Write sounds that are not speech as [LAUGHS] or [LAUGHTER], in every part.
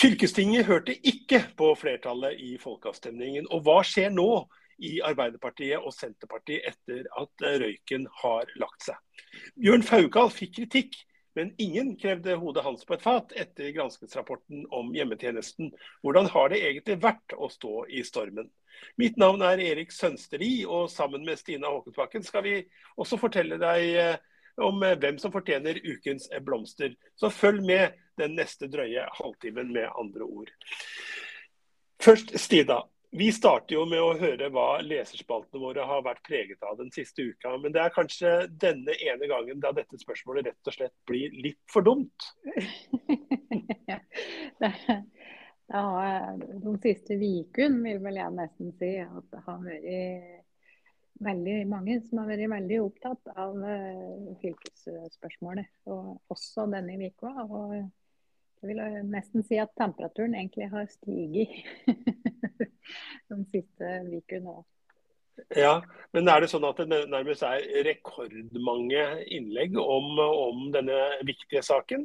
Fylkestinget hørte ikke på flertallet i folkeavstemningen. Og hva skjer nå i Arbeiderpartiet og Senterpartiet etter at røyken har lagt seg? Bjørn Faukal fikk kritikk, men ingen krevde hodet hans på et fat etter granskingsrapporten om hjemmetjenesten. Hvordan har det egentlig vært å stå i stormen? Mitt navn er Erik Sønsteri, og sammen med Stina Håkensbakken skal vi også fortelle deg eh, om eh, hvem som fortjener ukens blomster. Så følg med den neste drøye halvtimen, med andre ord. Først Stina. Vi starter jo med å høre hva leserspaltene våre har vært preget av den siste uka. Men det er kanskje denne ene gangen da dette spørsmålet rett og slett blir litt for dumt? [LAUGHS] ja, de siste ukene vil vel jeg nesten si at det har vært veldig mange som har vært veldig opptatt av uh, fylkesspørsmålet. Og også denne uka. Og jeg vil nesten si at temperaturen egentlig har stiget [LAUGHS] de siste ukene òg. Ja, men er det sånn at det nærmest er rekordmange innlegg om, om denne viktige saken?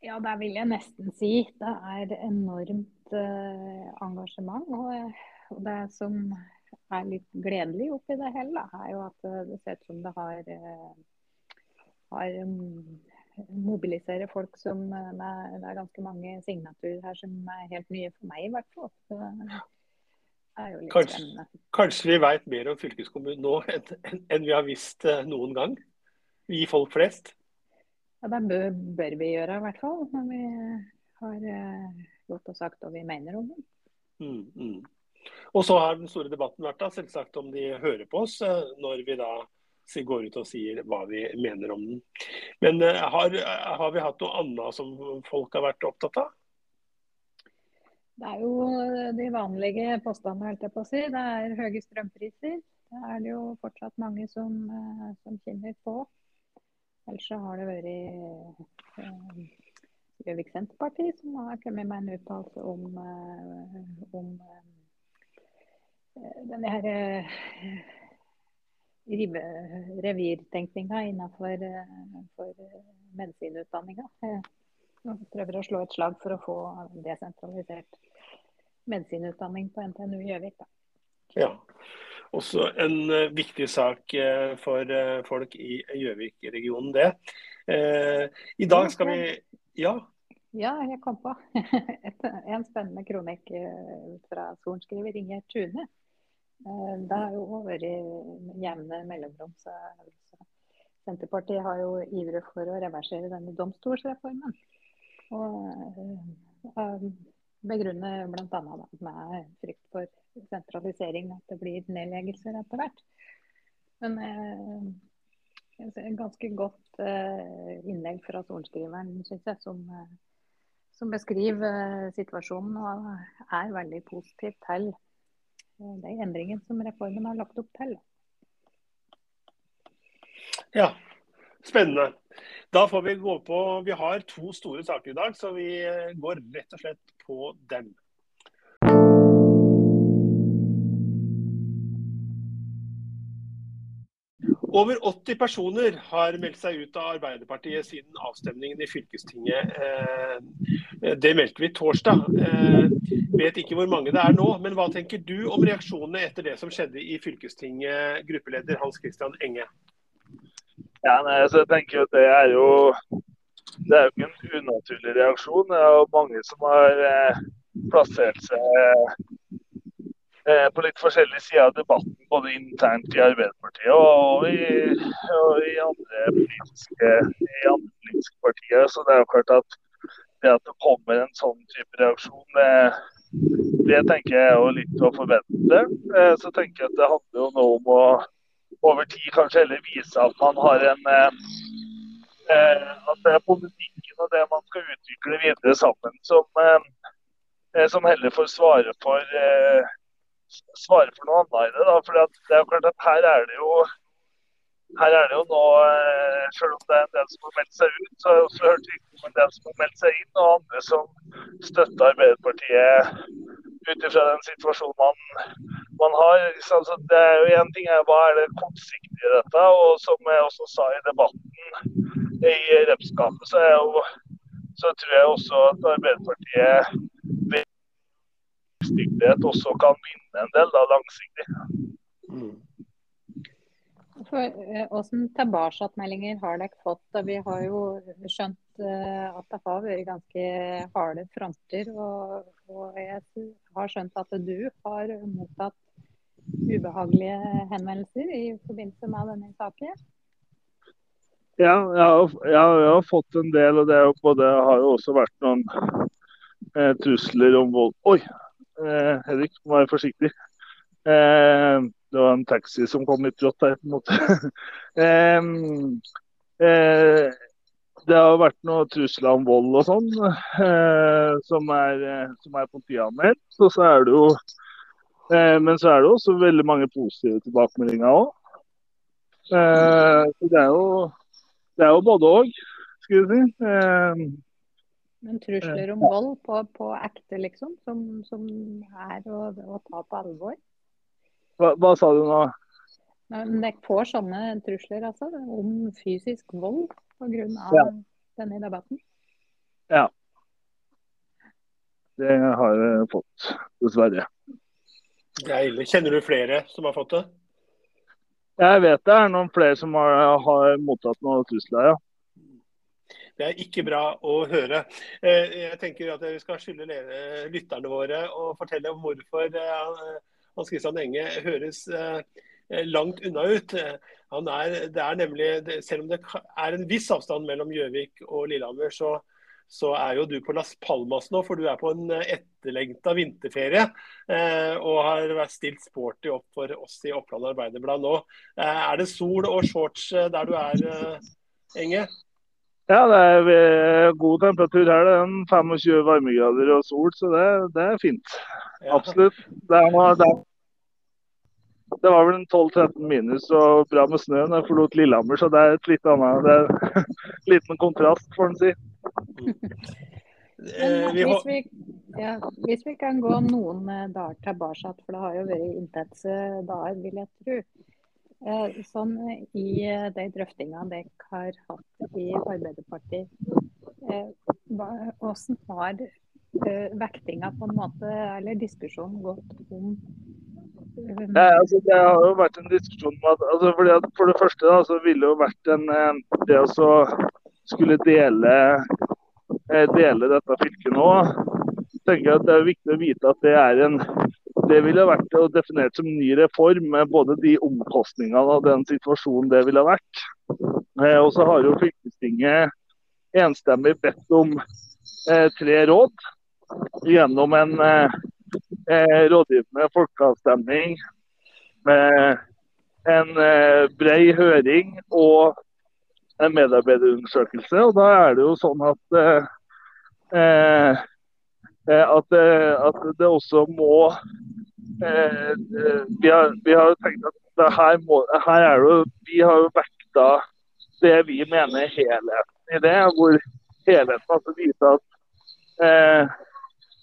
Ja, det vil jeg nesten si. Det er enormt eh, engasjement. Og, og det som er litt gledelig oppi det hele, er jo at det ser ut som det har, eh, har mobiliserer folk som eh, med, Det er ganske mange signaturer her som er helt nye for meg, i hvert fall. Litt kanskje. Kanskje vi vet mer om fylkeskommunen nå enn, enn vi har visst eh, noen gang? Vi folk flest? Ja, Det bør, bør vi gjøre, i hvert fall. Når vi har gått og sagt hva vi mener om det. Mm, mm. Og så har den store debatten vært da, selvsagt om de hører på oss eh, når vi da går ut og sier hva vi mener om den. Men eh, har, har vi hatt noe annet som folk har vært opptatt av? Det er jo de vanlige påstandene, holdt jeg på å si. Det er høye strømpriser. Det er det jo fortsatt mange som, eh, som kjenner på. Ellers så har det vært Gjøvik Senterparti som har kommet med en uttalelse om, om denne her eh, revirtenkninga innenfor for medisinutdanninga. Jeg prøver å slå et slag for å få desentralisert medisinutdanning på NTNU Gjøvik. Ja. Også en uh, viktig sak for folk i Gjøvik-regionen, det. I dag skal vi Ja? Ja, jeg kom på [LAUGHS] en spennende kronikk fra sorenskriver Ingjerd Tune. Eh, det har jo vært jevne mellomrom. Så, Senterpartiet har jo ivret for å reversere denne domstolsreformen. Og uh, begrunner bl.a. med frykt for sentralisering, at det blir nedleggelser etter hvert. Men et ganske godt uh, innlegg fra sorenskriveren, syns jeg, som, som beskriver situasjonen og er veldig positiv til de endringene som reformen har lagt opp til. Ja, spennende. Da får vi gå på Vi har to store saker i dag, så vi går rett og slett på dem. Over 80 personer har meldt seg ut av Arbeiderpartiet siden avstemningen i fylkestinget. Eh, det meldte vi torsdag. Eh, vet ikke hvor mange det er nå, men hva tenker du om reaksjonene etter det som skjedde i fylkestinget, gruppeleder Hans Christian Enge? Ja, nei, så jeg tenker at Det er jo det er jo ikke en unaturlig reaksjon. Det er jo mange som har eh, plassert seg på litt forskjellige sider av debatten, både internt i Arbeiderpartiet og i, og i, andre, politiske, i andre politiske partier. Så det er jo klart at det at det kommer en sånn type reaksjon, det, det tenker jeg er jo litt å forvente. Eh, så tenker jeg at det handler jo nå om å over tid kanskje heller vise at man har en eh, At det er politikken og det man skal utvikle videre sammen, som, som heller får svare for svare for noe annet i det. da, for det er jo klart at her er det jo her er det jo nå, eh, selv om det er en del som har meldt seg ut, så har jeg også hørt rykter om en del som har meldt seg inn, og andre som støtter Arbeiderpartiet ut ifra den situasjonen man, man har. Så det er jo en ting er Hva er det kortsiktige i dette? Og som jeg også sa i debatten i representantskapet, så så tror jeg også at Arbeiderpartiet ved langsiktighet også kan vinne en del da, langsiktig. Mm. Hvordan eh, tilbakemeldinger har dere fått? Vi har jo skjønt eh, at det har vært ganske harde fronter. Og, og jeg har skjønt at du har mottatt ubehagelige henvendelser i forbindelse med denne saken? Ja, jeg har, jeg har fått en del. og Det både, har jo også vært noen eh, trusler om vold. Oi, eh, Henrik, må være forsiktig. Eh, det var en taxi som kom litt brått her. på en måte. [LAUGHS] Eh, det har vært noen trusler om vold og sånn, eh, som er, eh, som er politianmeldt. Og så er det jo Eh, men så er det også veldig mange positive tilbakemeldinger òg. Så det er jo, det er jo både òg, skal vi si. Men trusler om vold på, på ekte, liksom, som, som er å, å, ta på alvor? Hva, hva sa du nå? Men dere får sånne trusler altså, om fysisk vold pga. Ja. denne debatten? Ja. Det har jeg fått, dessverre. Det er ille. Kjenner du flere som har fått det? Jeg vet det er noen flere som har, har mottatt noen trusler, ja. Det er ikke bra å høre. Eh, jeg tenker at vi skal skylde lytterne våre og fortelle om hvorfor eh, Hans Christian Enge høres eh, langt unna ut. Er, det er nemlig, Selv om det er en viss avstand mellom Gjøvik og Lillehammer, så, så er jo du på Las Palmas nå, for du er på en etterlengta vinterferie. Eh, og har vært stilt sporty opp for oss i Oppland Arbeiderblad nå. Eh, er det sol og shorts der du er, eh, Enge? Ja, det er eh, god temperatur her. Det er 25 varmegrader og sol, så det, det er fint. Ja. Absolutt. Det, er noe, det, er, det var vel 12-13 minus og bra med snø da jeg forlot Lillehammer, så det er et litt annet det er [LAUGHS] liten kontrast, får en si. Men, hvis, vi, ja, hvis, vi, kan gå noen eh, dager tilbake, for det har jo vært intense dager, vil jeg tro. Eh, sånn I de drøftingene dere har hatt i Arbeiderpartiet, hvordan har vektinga på en måte, eller diskusjonen gått om Nei, altså, det har jo vært en diskusjon om at, altså, For det første da, så ville jo vært en, det å skulle dele, eh, dele dette fylket nå, tenker jeg at det er viktig å vite at det er en det ville vært definert som ny reform, med både de omkostningene og den situasjonen det ville vært. Eh, og så har jo fylkestinget enstemmig bedt om eh, tre råd gjennom en rådgivende folkeavstemning med en brei høring og en medarbeiderundersøkelse. og Da er det jo sånn at, eh, eh at, eh, at det også må eh, vi, har, har, tenkt at her, må, her er det, vi har jo vekta det vi mener helheten i det. Hvor helheten altså viser at eh,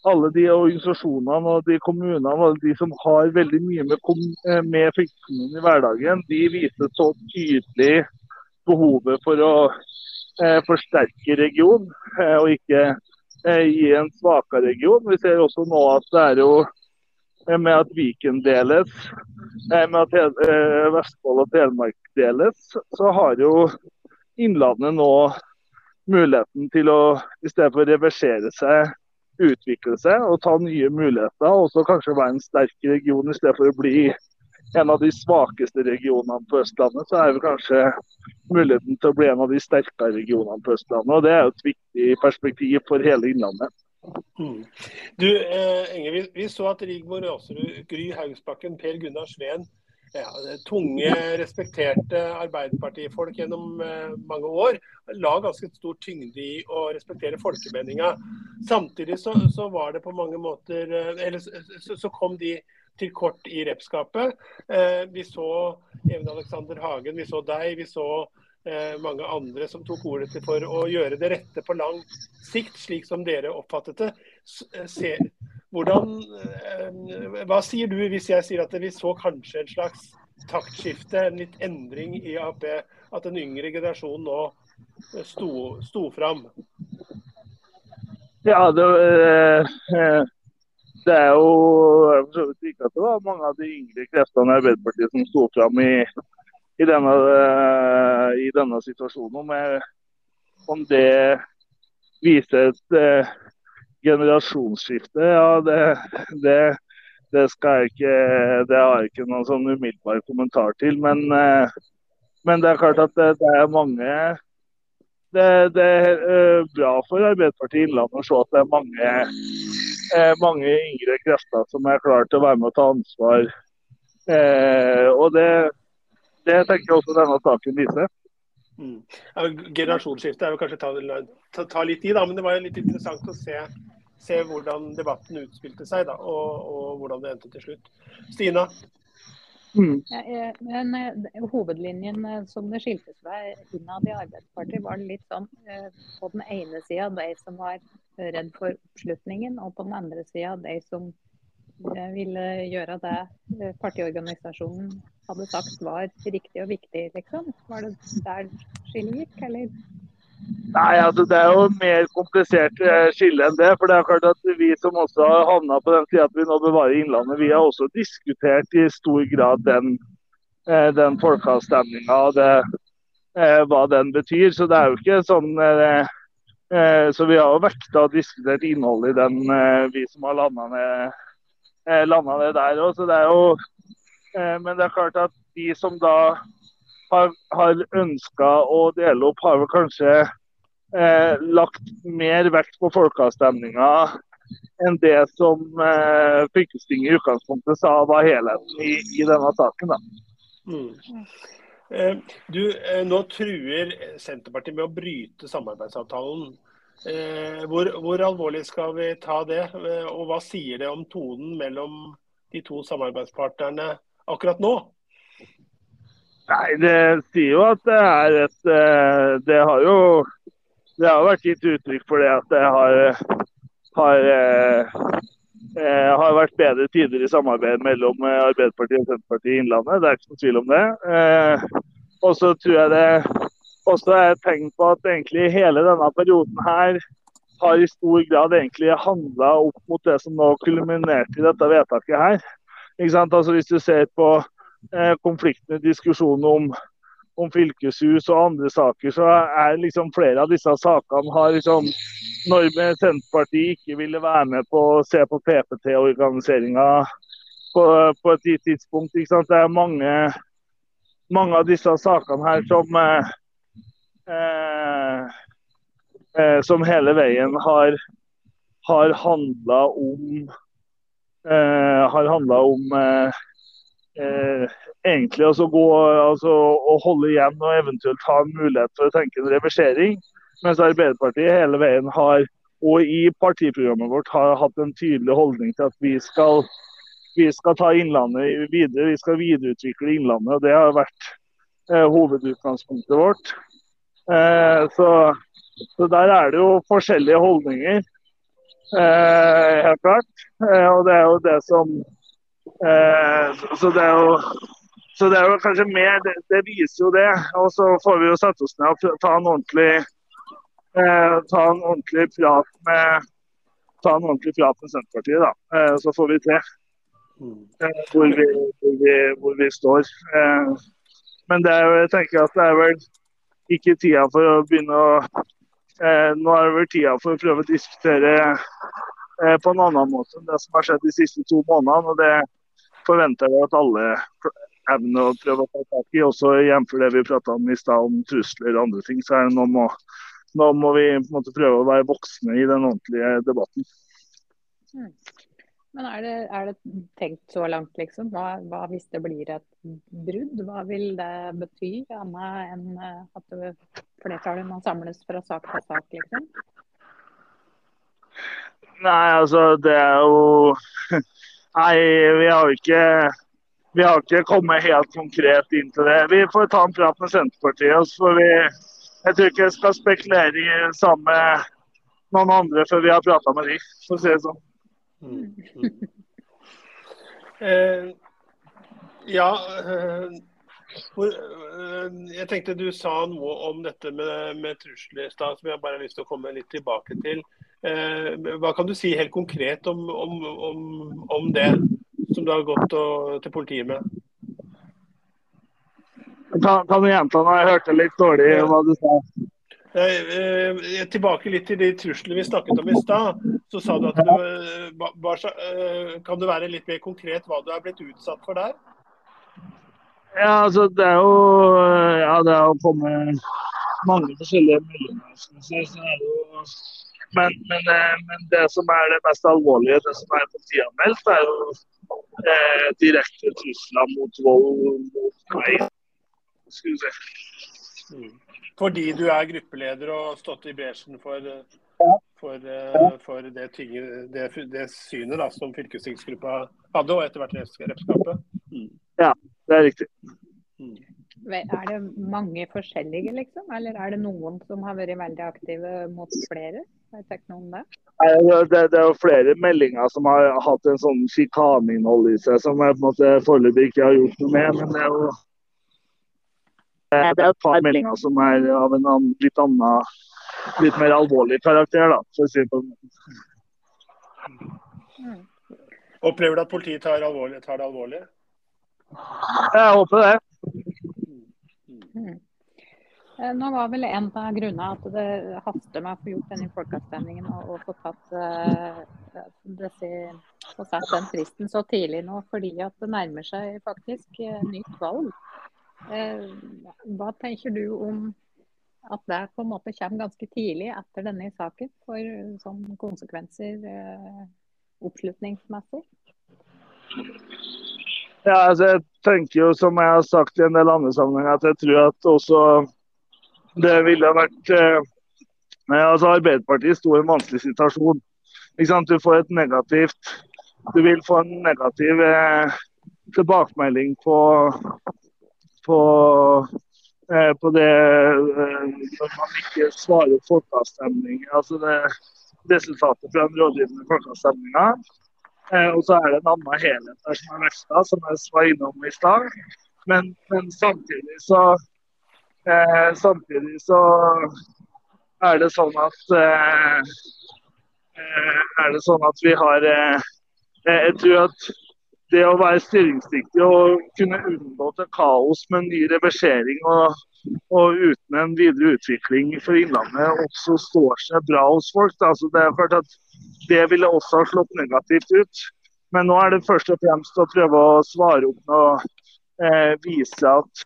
alle de organisasjonene og de kommunene og de som har veldig mye med, med fylkeskommunen i hverdagen, de viser så tydelig behovet for å eh, forsterke region, eh, og ikke eh, gi en svakere region. Vi ser også nå at det er jo eh, med at Viken deles, eh, med at Vestfold og Telemark deles, så har jo Innlandet nå muligheten til å, i stedet for å reversere seg, utvikle seg og ta nye muligheter. Og så kanskje være en sterk region i stedet for å bli en av de svakeste regionene på Østlandet, så er det kanskje muligheten til å bli en av de sterkere regionene på Østlandet. og Det er jo et viktig perspektiv for hele Innlandet. Mm. Du, eh, Enge, vi, vi, så at Rigmor Aasrud, Gry Haugsbakken, Per Gunnar Sveen, ja, tunge, respekterte Arbeiderpartifolk gjennom eh, mange år, la ganske stor tyngde i å respektere folkemeninga. Samtidig så, så, var det på mange måter eh, Eller så, så kom de til kort i repskapet. Eh, vi så Even Alexander Hagen, vi så deg, vi så eh, mange andre som tok ordet til for å gjøre det rette på lang sikt, slik som dere oppfattet det. Eh, hvordan, hva sier du hvis jeg sier at vi så kanskje en slags taktskifte, en litt endring i Ap, at den yngre generasjonen nå sto, sto fram? Ja, det, det er jo jeg for ikke at det var mange av de yngre kreftene i Arbeiderpartiet som sto fram i, i, denne, eh, i denne situasjonen. Om, om det viser et eh, generasjonsskifte, ja det, det, det, skal jeg ikke Det har jeg ikke noen sånn umiddelbar kommentar til. Men, eh, men det er klart at det, det er mange det, er uh, bra for Arbeiderpartiet Innlandet å se at det er mange, uh, mange yngre krefter som er klare til å være med og ta ansvar. Eh, og det, det, tenker jeg også denne saken viser. Mm. Ja, generasjonsskiftet er jo kanskje ta, ta, ta, litt i, da, men det var litt interessant å se, se hvordan debatten utspilte seg da, og, og hvordan det endte til slutt. Stina? Mm. Men eh, hovedlinjen eh, som det skilte seg innad i Arbeiderpartiet, var litt sånn eh, på den ene sida de som var redd for oppslutningen, og på den andre sida de som ville gjøre det partiorganisasjonen hadde sagt var riktig og viktig, liksom. Var det der skillet gikk, eller? Nei, altså Det er jo mer komplisert eh, skille enn det. for det er klart at Vi som også har havna på den tida at vi nå bevarer Innlandet, vi har også diskutert i stor grad den, eh, den folkeavstemninga og det, eh, hva den betyr. Så det er jo ikke sånn så vi har jo vekta og diskutert innholdet i den, vi som har landa ned, der òg. Det men det er klart at de som da har, har ønska å dele opp, har vel kanskje eh, lagt mer vekt på folkeavstemninga enn det som eh, fylkestinget i utgangspunktet sa var helheten i, i denne saken. Mm. Eh, du, eh, nå truer Senterpartiet med å bryte samarbeidsavtalen. Eh, hvor, hvor, alvorlig skal vi ta det, eh, og hva sier det om tonen mellom de to samarbeidspartnerne akkurat nå? Nei, det sier jo at det er et eh, Det har jo det har vært gitt uttrykk for det at det har, har, eh, eh, har vært bedre tider i samarbeid mellom Arbeiderpartiet og Senterpartiet i Innlandet. Det er ikke noen tvil om det. Og så tror jeg det også er et tegn på at egentlig hele denne perioden her har i stor grad egentlig handla opp mot det som nå kulminerte i dette vedtaket her. Altså Hvis du ser på Eh, konfliktene, diskusjonen om, om fylkeshus og andre saker, så er liksom flere av disse sakene har liksom Når Senterpartiet ikke ville være med på å se på PPT-organiseringa på, på, et gitt tidspunkt. Det er mange, mange, av disse sakene her som eh, eh, som hele veien har, har handla om eh, har handla om eh, eh, egentlig altså gå, altså, å holde igjen og eventuelt ha en mulighet for å tenke en reversering. Mens Arbeiderpartiet hele veien har, og i partiprogrammet vårt, har hatt en tydelig holdning til at vi skal, vi skal ta Innlandet videre. Vi skal videreutvikle Innlandet. og Det har vært eh, hovedutgangspunktet vårt. Eh, så, så, der er det jo forskjellige holdninger, eh, helt klart. Eh, og det er jo det som så det er jo så det er jo kanskje mer, det, det, viser jo det. Og så får vi jo sette oss ned og ta en ordentlig, eh, ta en ordentlig prat med ta en ordentlig prat med Senterpartiet, da. Eh, så får vi se eh, hvor, vi, hvor, vi, hvor, vi, står. Eh, men det er jo, jeg tenker at det er vel ikke tida for å begynne å eh, Nå er det vel tida for å prøve å diskutere på en annen måte enn det som har skjedd de siste to månedene. og det forventer jeg at alle evner å prøve å ta tak i. Også jf. det vi prata om i stad, om trusler og andre ting. Så det nå må, nå må vi måte, prøve å være voksne i den ordentlige debatten. Mm. Men er det, er det, tenkt så langt, liksom? Hva, hva, hvis det blir et brudd? Hva vil det bety, annet enn eh, at flertallet må samles fra sak til sak, liksom? Nei, altså det er jo [LAUGHS] Nei, vi har ikke vi har ikke kommet helt konkret inn til det. Vi får ta en prat med Senterpartiet. for vi, Jeg tror ikke jeg skal spekulere sammen med noen andre før vi har prata med dem, for å si det sånn. Mm. Mm. Eh, ja, eh, eh, jeg tenkte du sa noe om dette med, med trusler i stad, som jeg bare har lyst til å komme litt tilbake til. Hva kan du si helt konkret om, om, om, om det, som du har gått og, til politiet med? Kan, kan du gjenta det? Jeg hørte litt dårlig hva du sa. Eh, tilbake litt til de truslene vi snakket om i stad. Så sa du at du, eh, Kan du være litt mer konkret hva du er blitt utsatt for der? Ja, altså det er jo Ja, det er å komme mange forskjellige meldinger. Så er det jo men, men, eh, men, det som er det mest alvorlige, det som er politianmeldt, er jo eh, direkte trusler mot vold mot meg. Skulle vi si. Mm. Fordi du er gruppeleder og har stått i bresjen for, for, eh, for det, det, det, synet da, som fylkestingsgruppa hadde, og etter hvert representantskapet? Mm. Ja, det er riktig. Mm. Er det mange forskjellige, liksom? Eller er det noen som har vært veldig aktive mot flere? Vet ikke noe om det? Det, det er jo flere meldinger som har hatt en sånn sjikaneinnhold i seg, som jeg på en måte foreløpig ikke har gjort noe med. Men det er jo det er et par meldinger som er av en annen, litt annen, litt mer alvorlig karakter, da, for å si det på mm. Opplever du at politiet tar, alvorlig, tar, det alvorlig? Jeg håper det. Mm. Eh, nå var vel en av grunnene at det haster med å få gjort denne folkeavstemningen og, og få tatt uh, disse, få satt den fristen så tidlig nå, fordi at det nærmer seg faktisk uh, nytt valg. Eh, hva tenker du om at det på en måte kommer ganske tidlig etter denne saken, for sånn konsekvenser eh, oppslutningsmessig? Ja, altså jeg tenker jo, som jeg har sagt i en del andre sammenhenger, at jeg tror at også det ville vært eh, altså Arbeiderpartiet sto i en vanskelig situasjon. Du får et negativt Du vil få en negativ eh, tilbakemelding på på, eh, på det eh, når man ikke svarer folkeavstemning. Altså det, resultatet fra den rådgivende folkeavstemninga. Eh, og så er det en annen helhet der som er vekta, som jeg var innom i stad. Men, men, samtidig så eh, samtidig så er det sånn at eh, eh er det sånn at vi har Jeg tror at det å være styringsdyktig og kunne unngå til kaos med ny reversering og, og, uten en videre utvikling for Innlandet også står seg bra hos folk. Altså, det er klart at det ville også ha slått negativt ut. Men nå er det først og fremst å prøve å svare opp og eh, vise at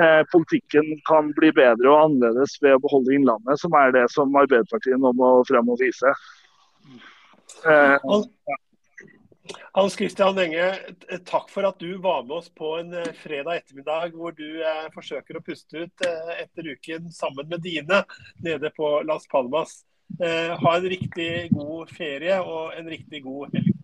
eh, politikken kan bli bedre og annerledes ved å beholde Innlandet, som er det som Arbeiderpartiet nå må frem og vise. Eh, ja. Hans Christian Enge, takk for at du var med oss på en eh, fredag ettermiddag hvor du eh, forsøker å puste ut eh, etter uken sammen med dine nede på Las Palmas. Eh, ha en riktig god ferie og en riktig god helg.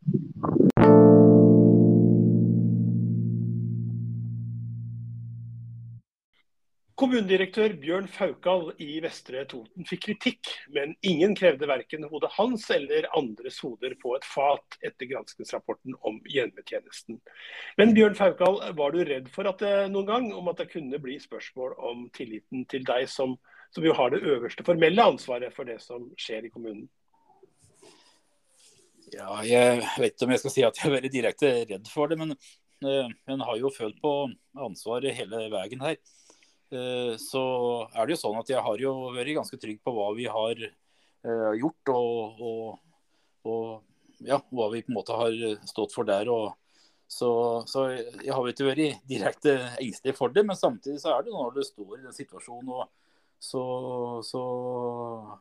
Kommunedirektør Bjørn Faukal i Vestre Toten fikk kritikk, men ingen krevde verken hodet hans eller andres hoder på et fat etter granskingsrapporten om hjemmetjenesten. Men Bjørn Faukal, var du redd for at det noen gang om at det kunne bli spørsmål om tilliten til deg, som, som jo har det øverste formelle ansvaret for det som skjer i kommunen? Ja, jeg vet ikke om jeg skal si at jeg er veldig direkte redd for det, men en jeg har jo følt på ansvaret hele veien her. Eh, så er det jo sånn at jeg har jo vært ganske trygg på hva vi har eh, gjort, og, og, og ja, hva vi på en måte har stått for der. og så, så, jeg har ikke vært direkte engstelig for det, men samtidig så er det når du står i den situasjonen, og så, så,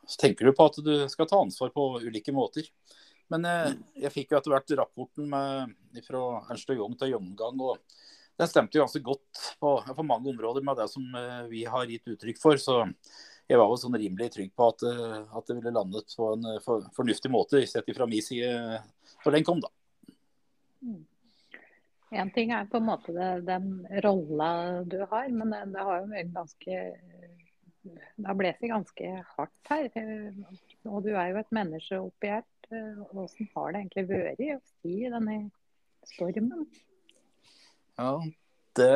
så, tenker du på at du skal ta ansvar på ulike måter. Men jeg, eh, jeg fikk jo etter hvert rapporten med, fra Ernst og Young til gjennomgang. og den stemte jo ganske godt på, på, mange områder med det som eh, vi har gitt uttrykk for. Så jeg var jo sånn rimelig trygg på at, eh, at det ville landet på en for, fornuftig måte, sett fra min side når den kom, da. Én En ting er på en måte det, den rolla du har, men det, det har jo vært ganske Det har det ganske hardt her. Og du er jo et menneske oppi her. Hvordan har det egentlig vært å si denne stormen? Ja, det,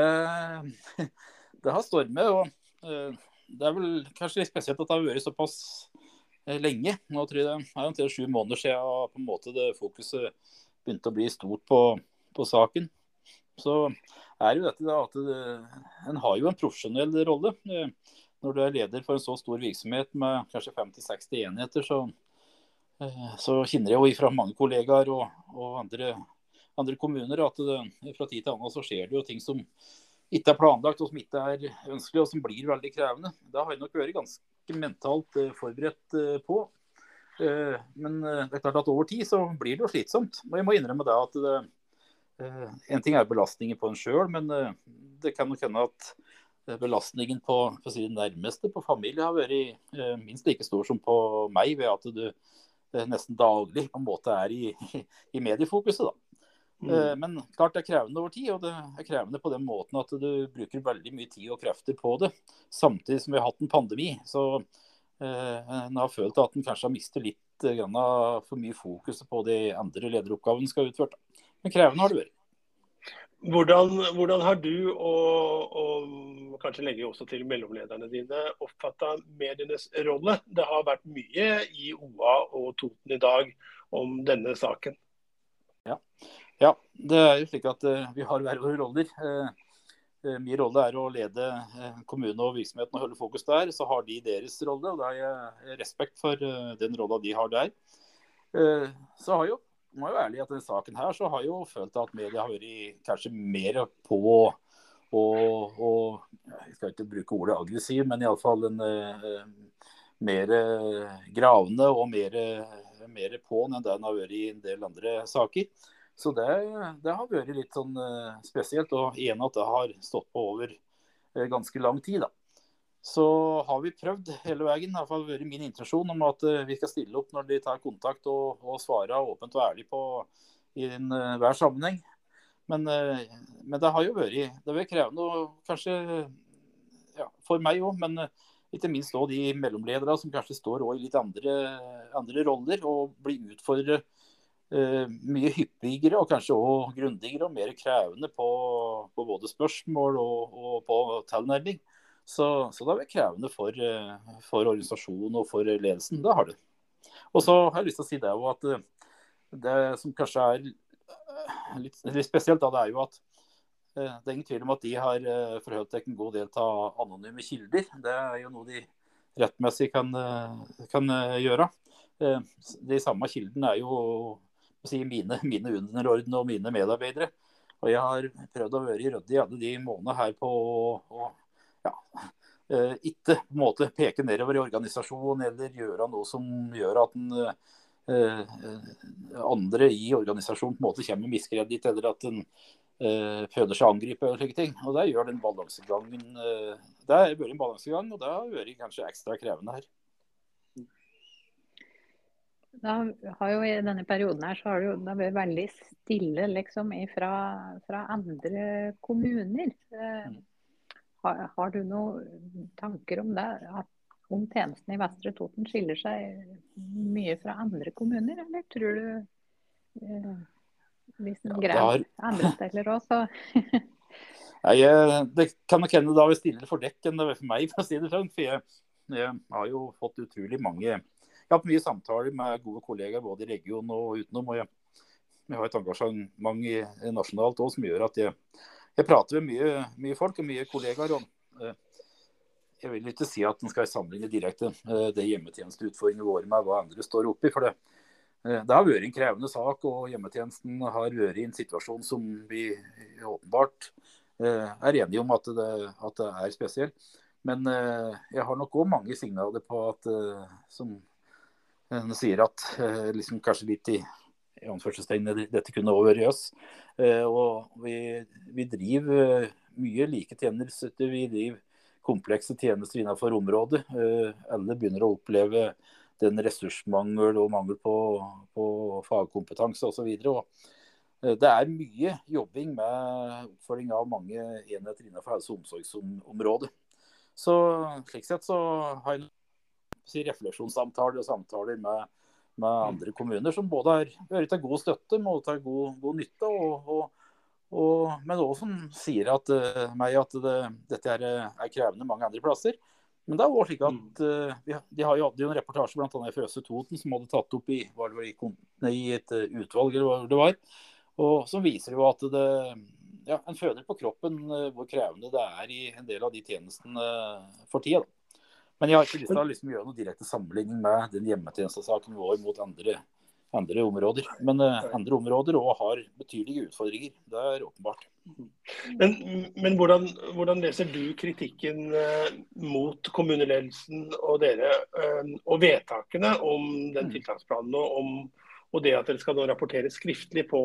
[LAUGHS] det har stormet. og uh, Det er vel kanskje litt spesielt at det har vært såpass lenge. Nå tror jeg det er omtrent sju måneder siden på en måte det fokuset begynte å bli stort på, på saken. Så er jo dette da at det, en har jo en profesjonell rolle. Når du er leder for en så stor virksomhet med kanskje 50-60 enheter, så, så kjenner jeg jo ifra mange kollegaer og, og andre, andre, kommuner at det, fra tid til annen så skjer det jo ting som ikke er planlagt og som ikke er ønskelig, og som blir veldig krevende. Da har jeg nok vært ganske mentalt eh, forberedt eh, på. Eh, men det er klart at over tid så blir det jo slitsomt. Og jeg må innrømme det at det, en ting er belastningen på en sjøl, men det kan nok hende at belastningen på, på si nærmeste, på familie, har vært minst like stor som på meg, ved at du nesten daglig på en måte er i, i mediefokuset. da. Mm. Men klart det er krevende over tid, og det er krevende på den måten at du bruker veldig mye tid og krefter på det. Samtidig som vi har hatt en pandemi. Så eh, en har følt at en kanskje har mistet litt eh, for mye fokus på de andre lederoppgavene skal utført. Men krevende har det vært. Hvordan, hvordan, har du, og, og, kanskje legger også til mellomlederne dine, oppfatta medienes rolle? Det har vært mye i OA og Toten i dag om denne saken. Ja, ja, det er jo slik at uh, vi har hver våre roller. Uh, uh, min rolle er å lede kommune og virksomheten og holde fokus der. Så har de deres rolle, og da har jeg respekt for den rolla de har der. så har jo, må jo ærlig at denne saken her, så har jo følt at media har vært kanskje mer på og, Jeg skal ikke bruke ordet aggressiv, men iallfall en mer gravende og mer, mer på'n enn det den har vært i en del andre saker. Så det, det, har vært litt sånn uh, spesielt. Og igjen at det har stått på over uh, ganske lang tid. da. Så har vi prøvd hele veien, har vært min intensjon om at uh, vi skal stille opp når de tar kontakt og, og svare åpent og ærlig på i en, hver sammenheng. Men, men, det har jo vært, det har vært krevende, kanskje ja, for meg òg. Men ikke minst òg de mellomledere som kanskje står i litt andre, andre roller og blir utfordret uh, mye hyppigere og kanskje òg grundigere og mer krevende på, på både spørsmål og, og på tilnærming. Så, så, det vært krevende for, eh, for, organisasjonen og for ledelsen. Det har det. Og så har jeg lyst til å si det at eh, det som kanskje er litt, litt spesielt, da, det er jo at det er ingen tvil om at de har forholdt seg en god del av anonyme kilder. Det er jo noe de rettmessig kan, kan gjøre. De samme kildene er jo si, mine, mine underordnede og mine medarbeidere. Og jeg har prøvd å være ryddig alle de månedene her på å ja, eh, ikke på en måte peke nedover i organisasjonen eller gjøre noe som gjør at en eh, andre i organisasjonen på en måte kommer med miskreditt, eller at en eh, føler seg angrepet og slike ting. Og Det gjør den balansegangen eh, Det har vært en balansegang, og det har vært kanskje ekstra krevende her. Da har jo I denne perioden her så har det jo det vært veldig stille liksom fra, fra andre kommuner. Eh, har, har, du noen tanker om det? At, om tjenestene i Vestre Toten skiller seg mye fra andre kommuner, eller tror du eh, Hvis ja, greier andre steder òg, så [LAUGHS] Nei, Det kan nok hende da vi stiller for dekk enn det er for meg, for å si det sånn. For jeg, jeg har jo fått utrolig mange jeg har hatt mye samtaler med gode kollegaer både i regionen og utenom. og jeg, jeg har et engasjement i, nasjonalt òg som gjør at jeg, jeg prater med mye, mye, folk og mye kollegaer. Og, eh, jeg vil ikke si at en skal sammenligne direkte eh, det hjemmetjenesteutfordringene våre med hva andre står oppi. for det, eh, det har vært en krevende sak, og hjemmetjenesten har vært i en situasjon som vi åpenbart er enige om at det, at det er spesiell. Men jeg har nok òg mange signaler på at, som en sier at liksom kanskje litt i, i anførselstegn dette kunne over i oss. Eh, og vi, vi, driver eh, mye like tjenester. Vi driver komplekse tjenester innenfor området. Alle begynner å oppleve den ressursmangel og mangel på, på fagkompetanse osv. Det er mye jobbing med oppfølging av mange enheter innenfor helse- og omsorgsområdet. Så slik sett så har jeg refleksjonssamtaler og samtaler med, med, andre kommuner, som både har vært til god støtte, må ta god, god nytte, og, og, og, men også som sier at, uh, meg at det, dette er, er, krevende mange andre plasser. Men det er også slik at uh, vi, De har jo hadde jo en reportasje annet fra Østre Toten som hadde tatt opp i, var det i, i et uh, utvalg, eller hva det var, og som viser jo at det, ja, en føler på kroppen hvor krevende det er i en del av de tjenestene for tida. Men jeg har ikke lyst til å liksom, gjøre noe direkte sammenligning med den hjemmetjenestesaken vår mot andre, andre områder. Men andre områder òg har betydelige utfordringer. Det er åpenbart. Men, men hvordan, hvordan, leser du kritikken eh, mot kommuneledelsen og dere, eh, og vedtakene om den mm. tiltaksplanen og, om, og det at dere skal nå rapportere skriftlig på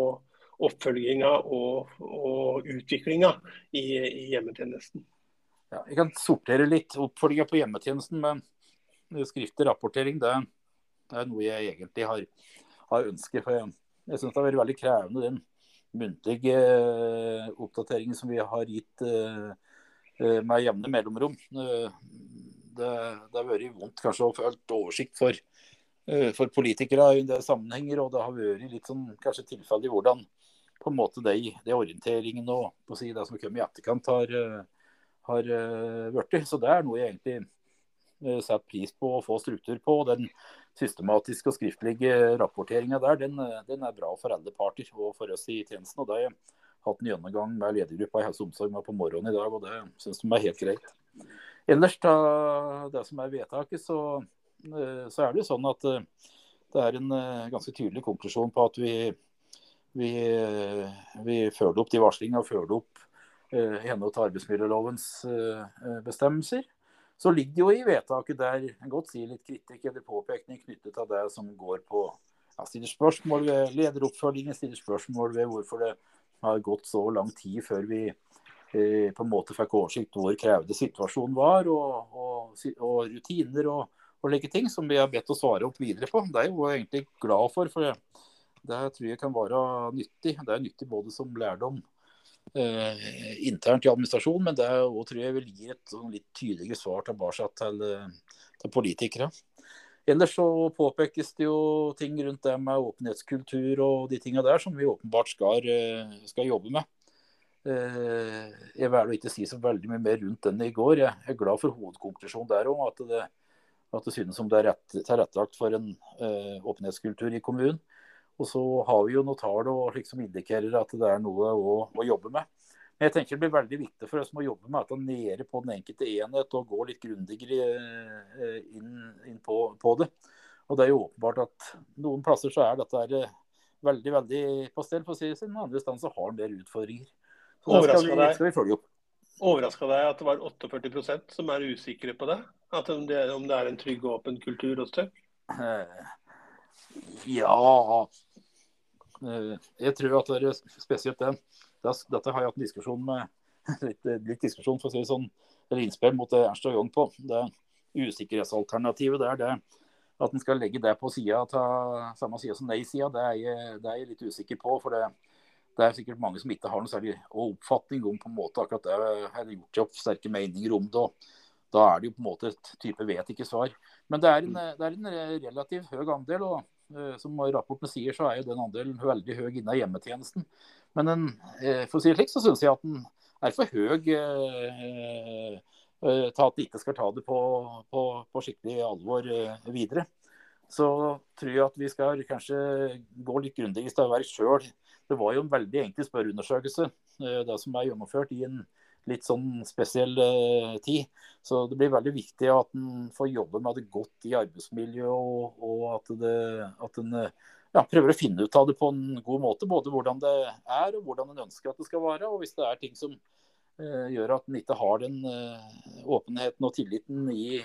oppfølginga og, og utviklinga i, i, hjemmetjenesten? Ja, jeg kan sortere litt. Oppfølginga på hjemmetjenesten med skriftlig rapportering, det, det, er noe jeg egentlig har, har ønsket. For jeg, jeg syns det har vært veldig krevende den muntlige eh, oppdateringer som vi har gitt eh, eh, med jevne mellomrom. Det, det har vært vondt kanskje å få oversikt for, for politikere i en sammenhenger. Og det har vært litt sånn kanskje tilfeldig hvordan på en måte de, de orienteringene og si, det som kommer i etterkant, har, har blitt. Så det er noe jeg egentlig setter pris på å få struktur på. Den systematiske og skriftlige rapporteringa der, den, den, er bra for alle parter og for oss i tjenesten. og Det har jeg hatt en gjennomgang med ledergruppa i helse og omsorg på morgenen i dag, og det syns de er helt greit. Ellers, da, det som er vedtaket, så, eh, så, er det jo sånn at eh, det er en eh, ganske tydelig konklusjon på at vi, vi, vi følger opp de varslingene og følger opp i henhold til arbeidsmiljølovens bestemmelser så ligger det jo i vedtaket der en godt sier litt kritikk eller påpekning knyttet til det som går på ja, stiller spørsmål ved lederoppfølgingen, stiller spørsmål ved hvorfor det har gått så lang tid før vi eh, på en måte fikk oversikt over hvor krevende situasjonen var, og, og, og rutiner og, og like ting som vi har bedt å svare opp videre på. Det er jo egentlig glad for, for det, tror jeg kan være nyttig. Det er nyttig både som lærdom eh, internt i administrasjonen, men det òg tror jeg vil gi et sånn litt tydeligere svar tilbake til, eh, til politikere. Ellers så påpekes det jo ting rundt det med åpenhetskultur og de tinga der som vi åpenbart skal, eh, skal jobbe med. Eh, jeg velger å ikke si så veldig mye mer rundt den i går. Jeg er glad for hovedkonklusjonen der òg, at, at det synes som det er rett, tilrettelagt for en åpenhetskultur i kommunen. Og så har vi jo noen tall og liksom indikerer at det er noe å, å, jobbe med. Men jeg tenker det blir veldig viktig for oss å jobbe med dette nede på den enkelte enhet og gå litt grundigere eh, inn, inn på, på, det. Og det er jo åpenbart at noen plasser så er dette er veldig veldig på stell, for å si det sånn. Andre steder så har en mer utfordringer. Så da skal vi, skal vi følge opp. Overraska deg at det var 48% som er usikre på det? At om det, om det er en trygg og åpen kultur hos deg? Eh, ja Eh, jeg tror at det er spesielt den. Dette har jeg hatt en diskusjon med [LAUGHS] litt, litt diskusjon for å si sånn, eller innspill mot Ernst og Young på. Det usikkerhetsalternativet det er det at en skal legge det på sida samme side som nei-sida, det, det, er jeg litt usikker på. for det, det, er sikkert mange som ikke har noe særlig oppfatning om på en måte akkurat det, eller gjort seg opp sterke meninger om det. og Da er det jo på en måte et type vet ikke-svar. Men det er, en, det er en relativt høy andel. og Eh, som rapporten sier, så er jo den andelen veldig høy innen hjemmetjenesten. Men den, eh, for å si det slik, så syns jeg at den er for høy eh, til at de ikke skal ta det på, på, på skikkelig alvor videre. Så tror jeg at vi skal kanskje gå litt grundigere til verks sjøl. Det var jo en veldig enkel spørreundersøkelse, det som er gjennomført i en litt sånn spesiell eh, tid. Så det blir veldig viktig at en får jobbe med det godt i arbeidsmiljøet, og, og at, det, en ja, prøver å finne ut av det på en god måte. Både hvordan det er og hvordan en ønsker at det skal være. Og hvis det er ting som eh, gjør at en ikke har den uh, åpenheten og tilliten i,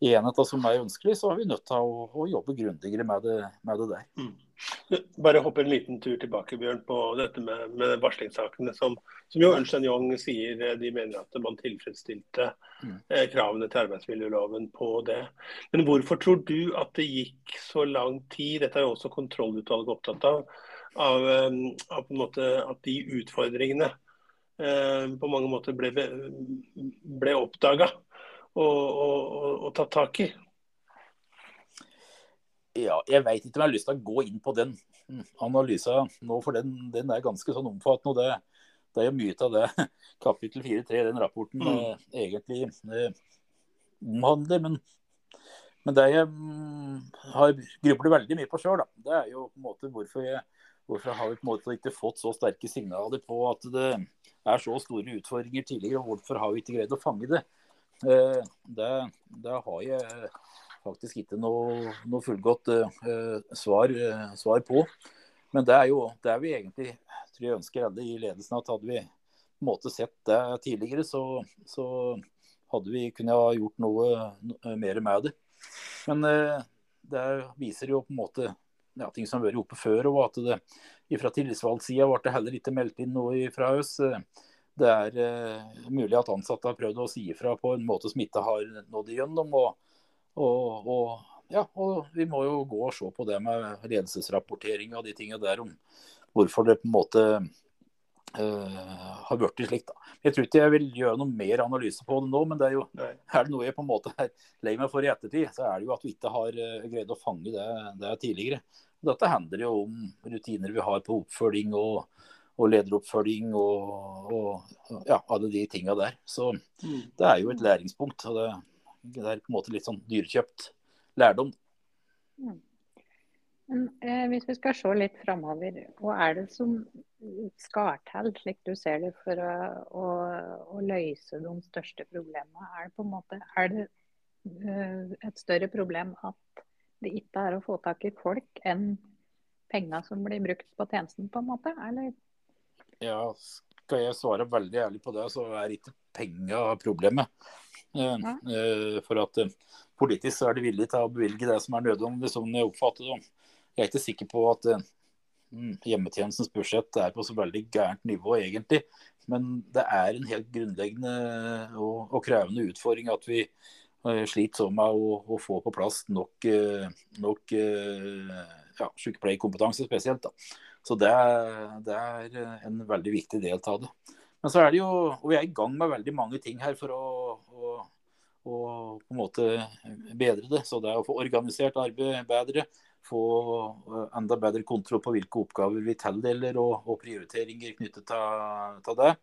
i enheta som er ønskelig, så er vi nødt til å, å jobbe grundigere med det, med det der. Mm. Bare hoppe en liten tur tilbake Bjørn, på dette med, med varslingssakene. Som, som jo Ernst Young sier eh, de mener at man tilfredsstilte mm. eh, kravene til arbeidsmiljøloven på det. Men hvorfor tror du at det gikk så lang tid? Dette er jo også kontrollutvalget opptatt av. Av, eh, av måte at de utfordringene eh, på mange måter ble, ble oppdaga og, å, å ta tak i. Ja, jeg veit ikke om jeg har lyst til å gå inn på den analysa analysen nå, for den, den er ganske sånn omfattende. og det, det er jo mye av det [LAUGHS] kapittel 4-3 i den rapporten mm. eh, egentlig eh, omhandler. Men, men det jeg mm, har grublet veldig mye på sjøl, det er jo på en måte hvorfor, jeg, hvorfor har vi på en måte ikke fått så sterke signaler på at det er så store utfordringer tidligere, og hvorfor har vi ikke greid å fange det? Eh, det, det har jeg faktisk ikke noe, noe fullgodt uh, svar, svar, på. Men det er jo det er vi egentlig tror jeg ønsker alle i ledelsen at hadde vi på en måte sett det tidligere, så, så hadde vi kunnet ha gjort noe, mer med det. Men det viser jo på en måte ja, ting som har vært oppe før, og at det fra tillitsvalgtsida ble det heller ikke meldt inn noe fra oss. Det er uh, mulig at ansatte har prøvd å si ifra på en måte som ikke har nådd igjennom. og og, og, ja, og vi må jo gå og se på det med ledelsesrapportering og de tingene der om hvorfor det på en måte uh, har blitt slik. da. Jeg tror ikke jeg vil gjøre noe mer analyse på det nå, men det er jo er det noe jeg på en måte er lei meg for i ettertid, så er det jo at vi ikke har uh, greid å fange det, det tidligere. Dette handler jo om rutiner vi har på oppfølging og, og lederoppfølging og, og ja, alle de tinga der. Så mm. det er jo et læringspunkt. og det det er på en måte litt sånn dyrekjøpt lærdom. Mm. Men, eh, hvis vi skal se litt framover, hva er det som skal til, slik du ser det, for å, å, å, løse de største problemene? Er det på en måte er det, uh, et større problem at det ikke er å få tak i folk enn penger som blir brukt på tjenesten, på en måte? Eller? Ja, skal jeg svare veldig ærlig på det, så er ikke penger problemet. Ja. Eh, for at eh, politisk så er de villige til å bevilge det som er nødvendig, som jeg oppfatter det. Jeg er ikke sikker på at eh, mm, hjemmetjenestens budsjett er på så veldig gærent nivå, egentlig. Men det er en helt grunnleggende og, og krevende utfordring at vi sliter sånn med å, å, få på plass nok, nok ja, sykepleierkompetanse spesielt. Da. Så det, det, er en veldig viktig del av det. Men så er det jo, og vi er i gang med veldig mange ting her for å, å, å på en måte bedre det. Så det er å få organisert arbeid bedre, få eh, enda bedre kontroll på hvilke oppgaver vi tildeler og, og prioriteringer knyttet til det.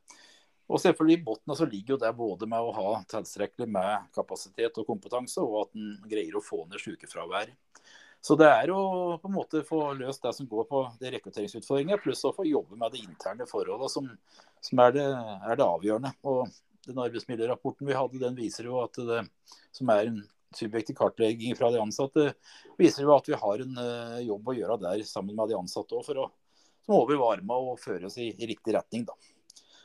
Og selvfølgelig I bunnen så ligger jo det både med å ha tilstrekkelig med kapasitet og kompetanse, og at en greier å få ned sykefraværet. Så det er å på en måte få løst det som går på det rekrutteringsutfordringer, pluss å få jobbe med de interne forholdene som, som er, det, er, det, avgjørende. Og den arbeidsmiljørapporten vi hadde, den viser jo at det som er en subjektiv kartlegging fra de ansatte, viser jo at vi har en uh, jobb å gjøre der sammen med de ansatte òg, for å som over varme og føre oss i, i riktig retning. da.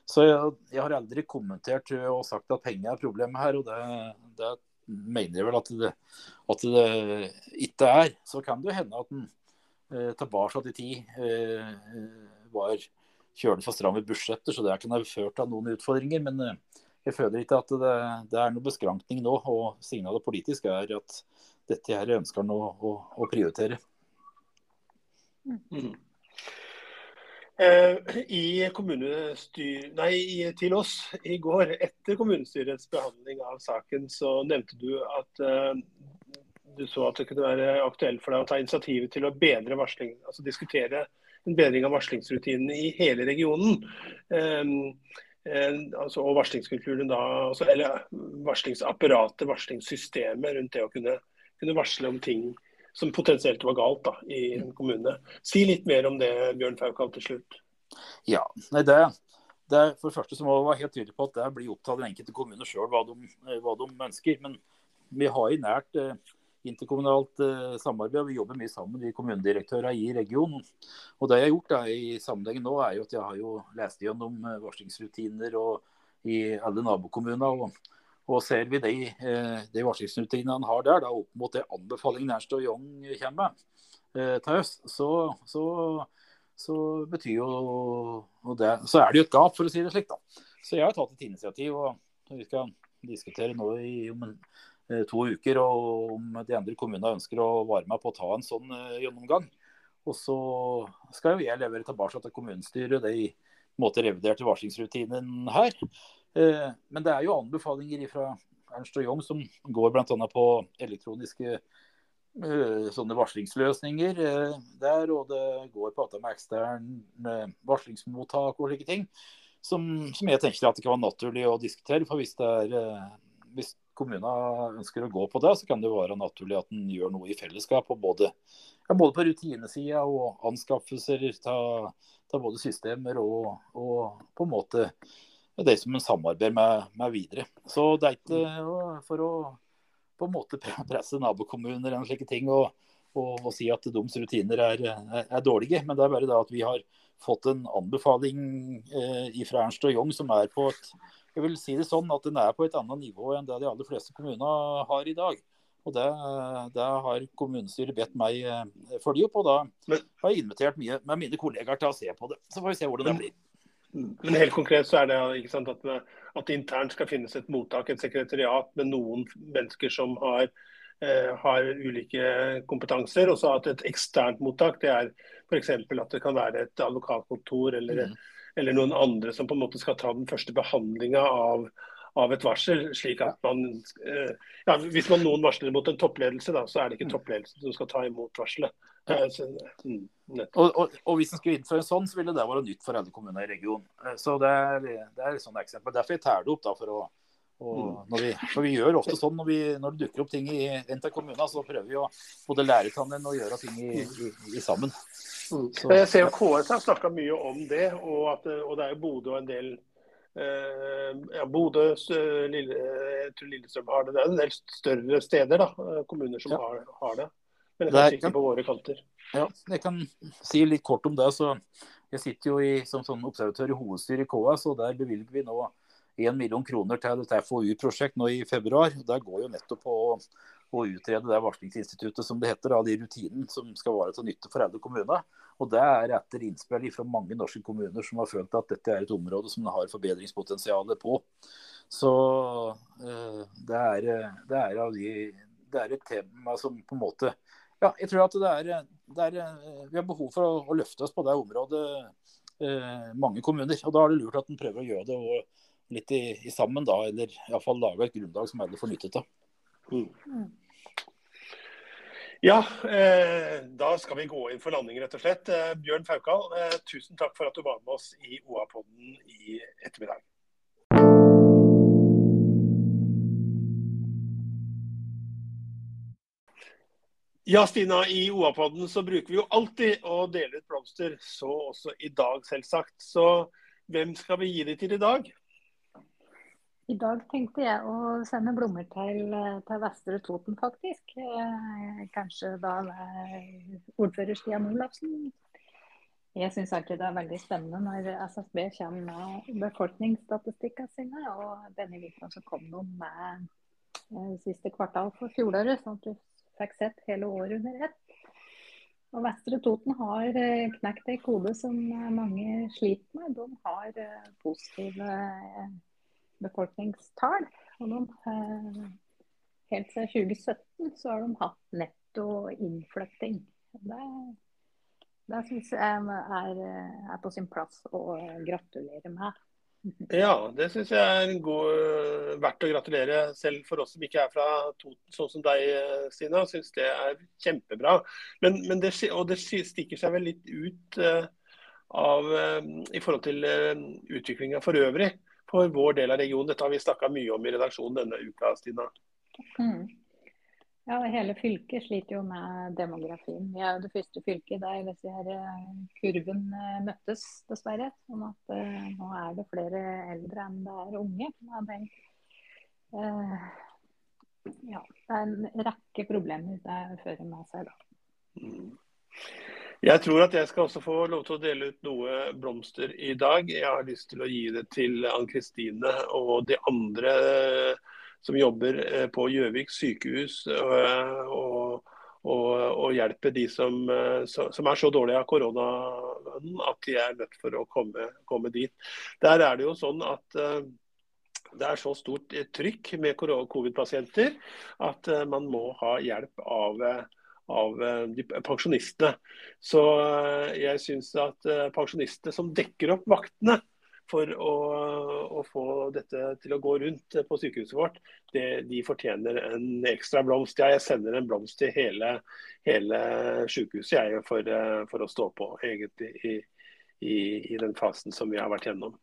Så jeg, jeg, har aldri kommentert og sagt at penger er problemet her. og det, det mener jeg vel at det, at det ikke er. Så kan det jo hende at en eh, tilbake i tid eh, var kjølig for stramme budsjetter, så det kan ha ført til noen utfordringer. Men eh, jeg føler ikke at det, det er noe beskrankning nå. Og signalet politisk er at dette her ønsker han å, å, å prioritere. Mm. Eh, I nei, til oss i går, etter kommunestyrets behandling av saken, så nevnte du at uh, du så at det kunne være aktuelt for deg å ta initiativet til å bedre varsling, altså diskutere en bedring av varslingsrutinene i hele regionen. Um, altså, og varslingskulturen da, altså, eller varslingsapparatet, varslingssystemet rundt det å kunne, kunne varsle om ting som potensielt var galt da, i en kommune. Si litt mer om det, Bjørn Faukal, til slutt. Ja, nei, det, det, For det første så må vi være helt tydelig på at det blir opp til den enkelte kommune sjøl hva, hva, de ønsker. Men vi har i nært eh, interkommunalt eh, samarbeid, vi jobber mye sammen, vi kommunedirektørene i regionen. Og det jeg har gjort da, i sammenhengen nå, er jo at jeg har jo lest gjennom eh, varslingsrutiner og i alle nabokommuner. og og ser vi de, eh, de varslingsrutinene han har der, da, opp mot det anbefalingen Ernst og Young kommer med eh, til høst, så, så, så, betyr jo det Så er det jo et gap, for å si det slik. da. Så jeg har tatt et initiativ, og vi skal diskutere nå i om en, eh, to uker og om de andre kommunene ønsker å være med på å ta en sånn gjennomgang. Og så skal jo jeg levere tilbake til kommunestyret de måte reviderte varslingsrutinen her. Eh, men det er jo anbefalinger fra Ernst og Young som går bl.a. på elektroniske eh, sånne varslingsløsninger eh, der, og det går på at det er ekstern varslingsmottak og slike ting. Som, som, jeg tenker at det kan være naturlig å diskutere. For hvis det er, hvis kommunen ønsker å gå på det, så kan det være naturlig at en gjør noe i fellesskap. Både, ja, både, på rutinesida og anskaffelser av både systemer og, og, på en måte det som en samarbeider med, med, videre. Så det er ikke for å på en måte presse nabokommuner eller slike ting og, og, og, si at deres rutiner er, er, er, dårlige. Men det er bare det at vi har fått en anbefaling eh, fra Ernst og Young som er på et jeg vil si det sånn at den er på et annet nivå enn det de aller fleste kommuner har i dag. Og Det, det har kommunestyret bedt meg eh, følge opp, og da har jeg invitert mye med mine kollegaer til å se på det. Så får vi se hvordan det blir. Men helt konkret så er det sant, at, at, det internt skal finnes et mottak, et sekretariat med noen mennesker som har, eh, har ulike kompetanser. Og så at et eksternt mottak det er f.eks. at det kan være et advokatkontor eller, mm. eller, noen andre som på en måte skal ta den første behandlinga av, av et varsel. slik at man, eh, ja, Hvis man noen varsler mot en toppledelse, da, så er det ikke mm. toppledelsen som skal ta imot varselet. Mm, og, og, og, Hvis en skulle innføre en sånn, så ville det være nytt for alle kommuner i regionen. Eh, så Det er, det er et sånt eksempel. Derfor jeg tærer det opp. da, for å mm. vi, for vi gjør ofte sånn når, vi, når det dukker opp ting i en av kommunene, så prøver vi å både lære sammen og gjøre ting i, i, i sammen. Så, jeg ser jo KS har snakka mye om det, og, at, og det er jo Bodø og en del eh, ja, Bodø, Lille, Lillestrøm har det. Det er en del større steder, da, kommuner som ja. har, har det. Men det er kanskje ikke på våre kanter. Ja, jeg kan si litt kort om det. så Jeg sitter jo i, som sånn observatør i hovedstyret i KS, og der bevilger vi nå 1 million kroner til et FoU-prosjekt nå i februar. Der går jo nettopp på å, å utrede det varslingsinstituttet som det heter, av de rutinene som skal være til nytte for alle kommuner. Og Det er etter innspill fra mange norske kommuner som har følt at dette er et område som har forbedringspotensial på. Så uh, det, er, det, er de, det er et tema som på en måte ja, jeg tror at det er, det er, vi har behov for å, å, løfte oss på det området, eh, mange kommuner. og Da er det lurt at en prøver å gjøre det litt i, i sammen, da, eller iallfall lage et grunnlag som alle får nyttet av. Mm. Ja, eh, da skal vi gå inn for landing, rett og slett. Eh, Bjørn Faukal, eh, tusen takk for at du var med oss i OA-podden i ettermiddag. Ja, Stina. I OA-podden så bruker vi jo alltid å dele ut blomster. Så også i dag, selvsagt. Så hvem skal vi gi det til i dag? I dag tenkte jeg å sende blomster til, til Vestre Toten, faktisk. Eh, kanskje da ordfører Stian Olafsen. Jeg syns alltid det er veldig spennende når SSB kommer med befolkningsstatistikkene sine. Og denne uka så kom de med eh, siste kvartal for fjoråret. sånn at sett hele året under ett. Og Vestre Toten har eh, knekt ei kode som eh, mange sliter med. De har eh, positive befolkningstall. Og de, helt siden 2017 så har de hatt netto innflytting. Det, det syns jeg er, er, på sin plass å gratulere med. Ja, det syns jeg er god, verdt å gratulere. Selv for oss som ikke er fra Toten, sånn som deg, Stina. Syns det er kjempebra. Men, men det, og det stikker seg vel litt ut uh, av, i forhold til utviklinga for øvrig for vår del av regionen. Dette har vi snakka mye om i redaksjonen denne uka, Stina. Mm. Ja, Hele fylket sliter jo med demografien. Vi er jo det første fylket der disse her eh, kurven eh, møttes, dessverre. Sånn at uh, nå er det flere eldre enn det er unge. Er, uh, ja, det er en rekke problemer det fører med seg da. Mm. Jeg tror at jeg skal også få lov til å dele ut noe blomster i dag. Jeg har lyst til å gi det til Ann Kristine og de andre som jobber eh, på Gjøvik sykehus eh, og, og, og hjelper de som, eh, som, er så dårlige av koronaen at de er nødt for å komme, komme dit. Der er det jo sånn at det er så stort trykk med covid-pasienter at man må ha hjelp av, av pensjonistene. Så jeg syns at pensjonistene som dekker opp vaktene, for å, å, få dette til å gå rundt på sykehuset vårt, det, de fortjener en ekstra blomst. Ja, jeg sender en blomst til hele, hele sykehuset jeg, for, for, å stå på egentlig i, i, i, den fasen som vi har vært gjennom.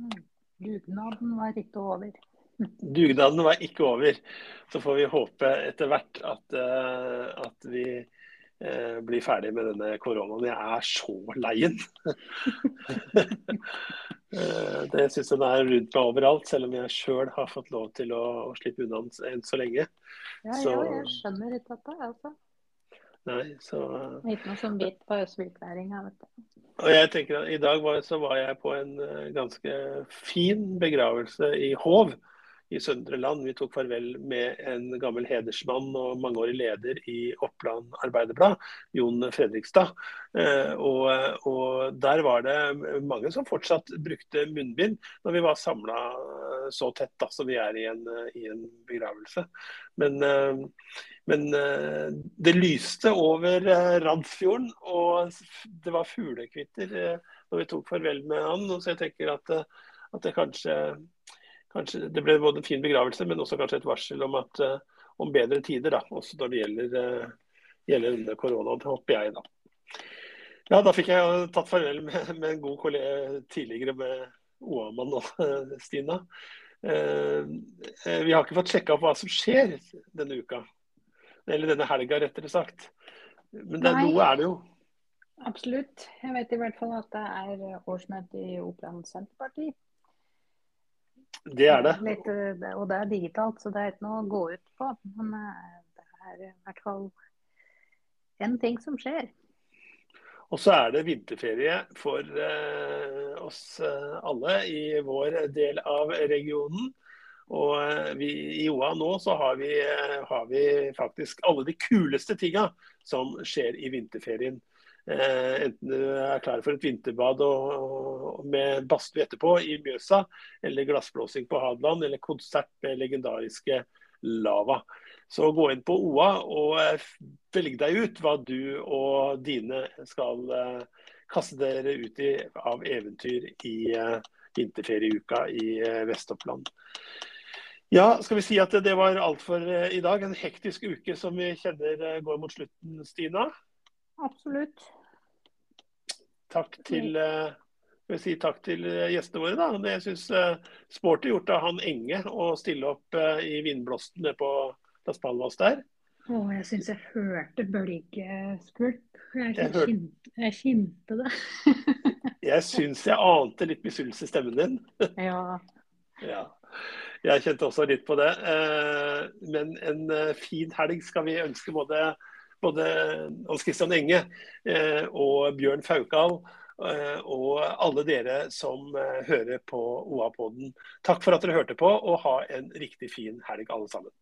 Mm. Dugnaden var ikke over. [LAUGHS] Dugnaden var ikke over. Så får vi håpe etter hvert at, uh, at vi uh, blir ferdig med denne koronaen. Jeg er så leien. den. [LAUGHS] det syns jeg er rundt meg overalt, selv om jeg sjøl har fått lov til å, å slippe unna enn så lenge. Ja, så... ja, jeg skjønner ikke dette, altså. Nei, så... Ikke noe som bit på østvikværinga, vet du. Og jeg tenker at I dag var, så var jeg på en ganske fin begravelse i Hov i Søndre Land. Vi tok farvel med en gammel hedersmann og mangeårig leder i Oppland Arbeiderblad, Jon Fredrikstad. Eh, og, og, der var det mange som fortsatt brukte munnbind når vi var samla så tett da, som vi er i en, i en begravelse. Men, eh, men, eh, det lyste over Randsfjorden, og det var fuglekvitter når vi tok farvel med han. Så jeg tenker at, at det kanskje kanskje, det ble både en fin begravelse, men også kanskje et varsel om, at, uh, om bedre tider. Da, også når det gjelder, uh, gjelder denne koronaen, håper jeg. da. Ja, Da fikk jeg tatt farvel med, med en god kollega tidligere med OA-mann og [LAUGHS] Stina. vi har ikke fått sjekka opp hva som skjer denne uka. Eller denne helga, rettere sagt. Men det, noe er det jo. Absolutt. Jeg vet i hvert fall at det er årsmøte i Oppland Senterparti. Det er det. Litt, og det er digitalt, så det er ikke noe å gå ut på. Men eh, det er i hvert fall en ting som skjer. Og så er det vinterferie for eh, oss eh, alle i vår del av regionen. Og eh, vi, i OA nå så har vi, har vi, faktisk alle de kuleste tinga som skjer i vinterferien. Eh, enten du er klar for et vinterbad og, og med badstue etterpå i Mjøsa, eller glassblåsing på Hadeland, eller konsert med legendariske Lava. Så gå inn på OA og eh, velg deg ut hva du og dine skal eh, kaste dere ut i av eventyr i vinterferieuka i Vest-Oppland. Ja, skal vi si at det var alt for i dag. En hektisk uke som vi kjenner går mot slutten, Stina? Absolutt. Takk til, uh, si takk til eh, gjestene våre. da. Det jeg synes uh, sporty gjort av han Enge å stille opp uh, i vindblåsten nede på Las Palmas der. Å, jeg syns jeg hørte bølgeskvulp. Jeg, jeg, kjente, jeg kjente det. [LAUGHS] jeg syns jeg ante litt misunnelse i stemmen din. [LAUGHS] ja. ja. Jeg kjente også litt på det. Men en fin helg skal vi ønske både både Hans Christian Enge eh, og Bjørn Faukal eh, og alle dere som eh, hører på OA-poden. Takk for at dere hørte på, og ha en riktig fin helg, alle sammen.